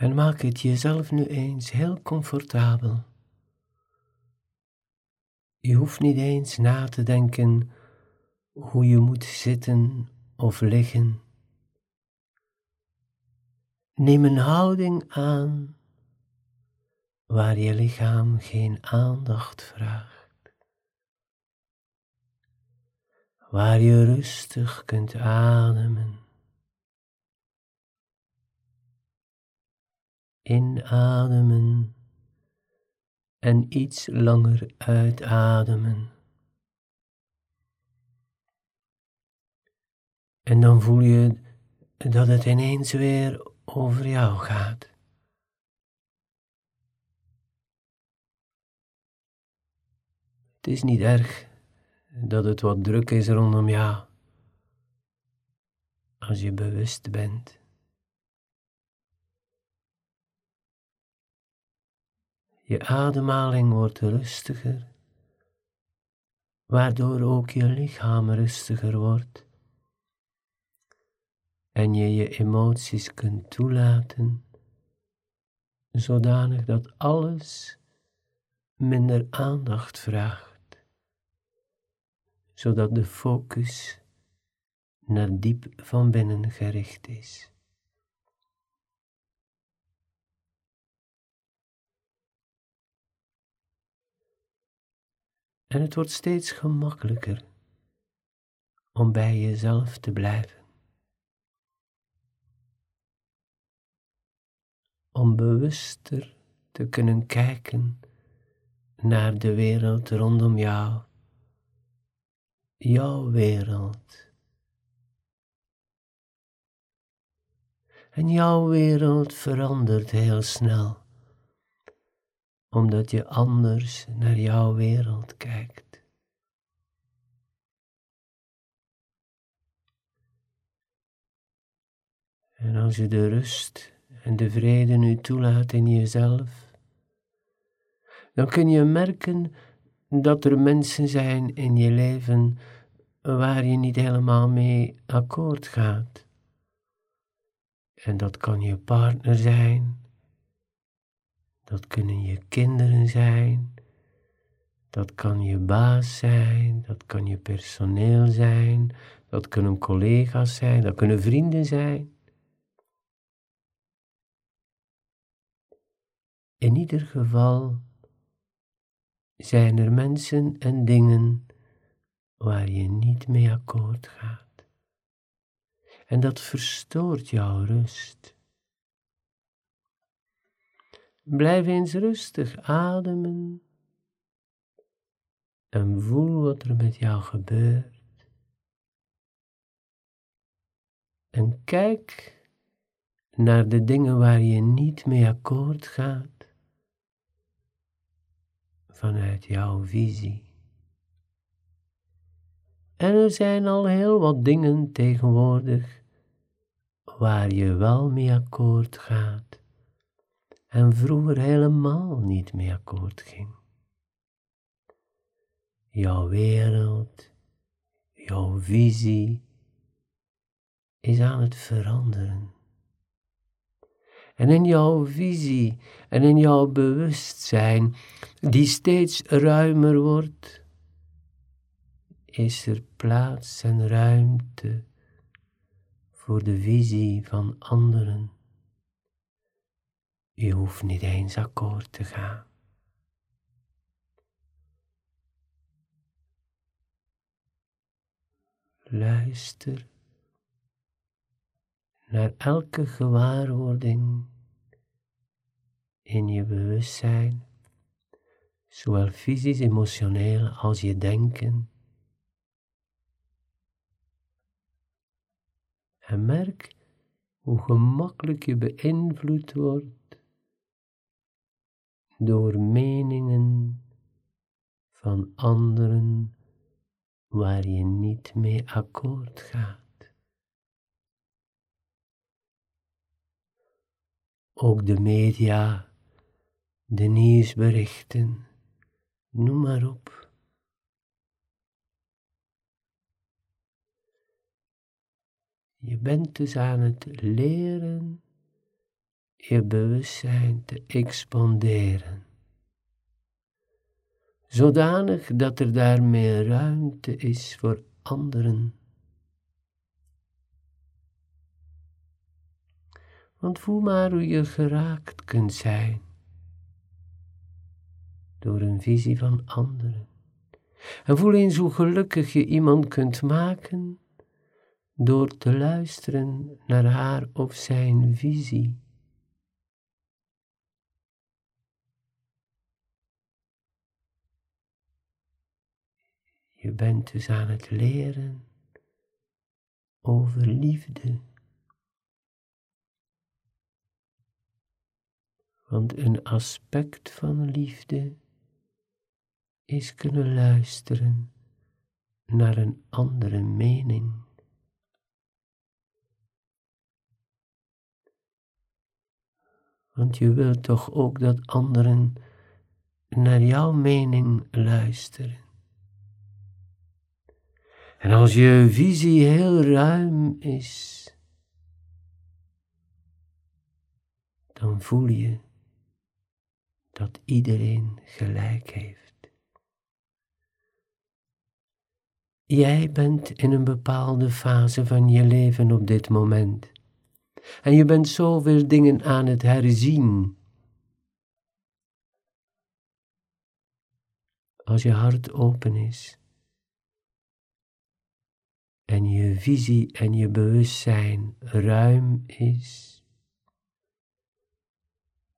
En maak het jezelf nu eens heel comfortabel. Je hoeft niet eens na te denken hoe je moet zitten of liggen. Neem een houding aan waar je lichaam geen aandacht vraagt, waar je rustig kunt ademen. Inademen en iets langer uitademen. En dan voel je dat het ineens weer over jou gaat. Het is niet erg dat het wat druk is rondom jou, als je bewust bent. Je ademhaling wordt rustiger, waardoor ook je lichaam rustiger wordt en je je emoties kunt toelaten, zodanig dat alles minder aandacht vraagt, zodat de focus naar diep van binnen gericht is. En het wordt steeds gemakkelijker om bij jezelf te blijven. Om bewuster te kunnen kijken naar de wereld rondom jou, jouw wereld. En jouw wereld verandert heel snel omdat je anders naar jouw wereld kijkt. En als je de rust en de vrede nu toelaat in jezelf, dan kun je merken dat er mensen zijn in je leven waar je niet helemaal mee akkoord gaat. En dat kan je partner zijn, dat kunnen je kinderen zijn. Dat kan je baas zijn. Dat kan je personeel zijn. Dat kunnen collega's zijn. Dat kunnen vrienden zijn. In ieder geval zijn er mensen en dingen waar je niet mee akkoord gaat. En dat verstoort jouw rust. Blijf eens rustig ademen en voel wat er met jou gebeurt. En kijk naar de dingen waar je niet mee akkoord gaat vanuit jouw visie. En er zijn al heel wat dingen tegenwoordig waar je wel mee akkoord gaat en vroeger helemaal niet mee akkoord ging. Jouw wereld, jouw visie is aan het veranderen. En in jouw visie en in jouw bewustzijn, die steeds ruimer wordt, is er plaats en ruimte voor de visie van anderen. Je hoeft niet eens akkoord te gaan. Luister naar elke gewaarwording in je bewustzijn, zowel fysisch, emotioneel als je denken. En merk hoe gemakkelijk je beïnvloed wordt door meningen van anderen waar je niet mee akkoord gaat. Ook de media, de nieuwsberichten, noem maar op. Je bent dus aan het leren je bewustzijn te expanderen. Zodanig dat er daarmee ruimte is voor anderen. Want voel maar hoe je geraakt kunt zijn door een visie van anderen. En voel eens hoe gelukkig je iemand kunt maken door te luisteren naar haar of zijn visie. Je bent dus aan het leren over liefde. Want een aspect van liefde is kunnen luisteren naar een andere mening. Want je wilt toch ook dat anderen naar jouw mening luisteren. En als je visie heel ruim is, dan voel je dat iedereen gelijk heeft. Jij bent in een bepaalde fase van je leven op dit moment. En je bent zoveel dingen aan het herzien. Als je hart open is en je visie en je bewustzijn ruim is,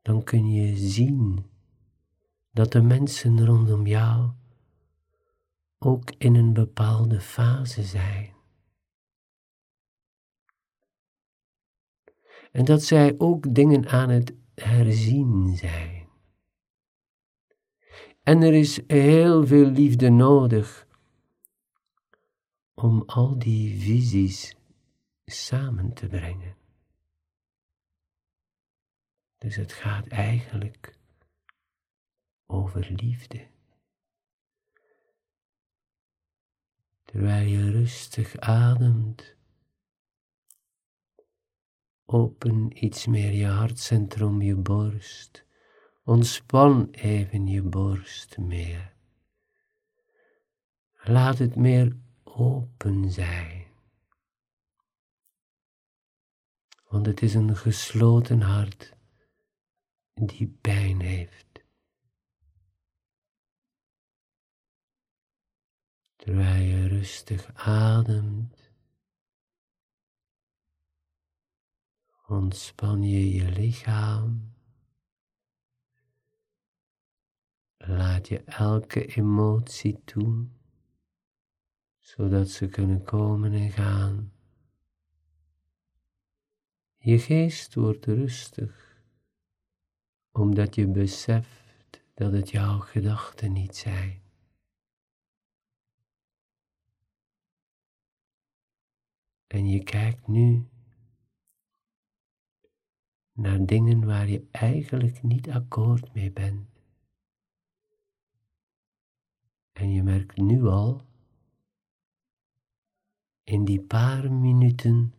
dan kun je zien dat de mensen rondom jou ook in een bepaalde fase zijn. En dat zij ook dingen aan het herzien zijn. En er is heel veel liefde nodig om al die visies samen te brengen. Dus het gaat eigenlijk over liefde. Terwijl je rustig ademt, open iets meer je hartcentrum, je borst. Ontspan even je borst meer. Laat het meer open zijn. Want het is een gesloten hart die pijn heeft. Terwijl je rustig ademt, ontspan je je lichaam. Laat je elke emotie toe, zodat ze kunnen komen en gaan. Je geest wordt rustig, omdat je beseft dat het jouw gedachten niet zijn. En je kijkt nu naar dingen waar je eigenlijk niet akkoord mee bent. En je merkt nu al, in die paar minuten,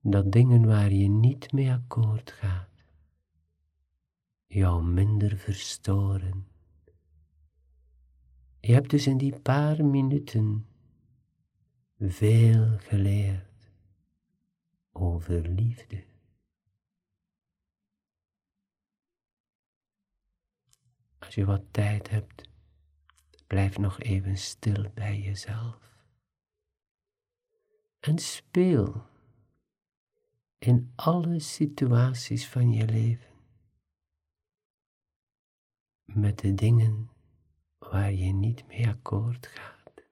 dat dingen waar je niet mee akkoord gaat, jou minder verstoren. Je hebt dus in die paar minuten veel geleerd over liefde. Als je wat tijd hebt, blijf nog even stil bij jezelf. En speel in alle situaties van je leven met de dingen waar je niet mee akkoord gaat.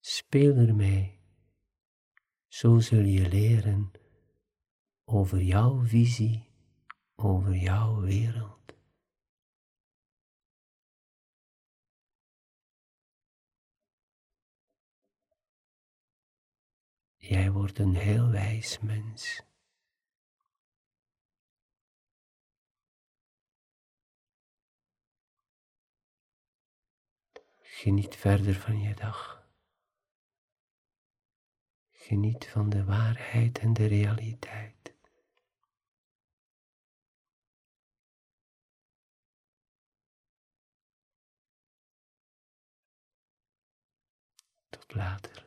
Speel ermee. Zo zul je leren over jouw visie, over jouw wereld. Jij wordt een heel wijs mens. Geniet verder van je dag. Geniet van de waarheid en de realiteit. Tot later.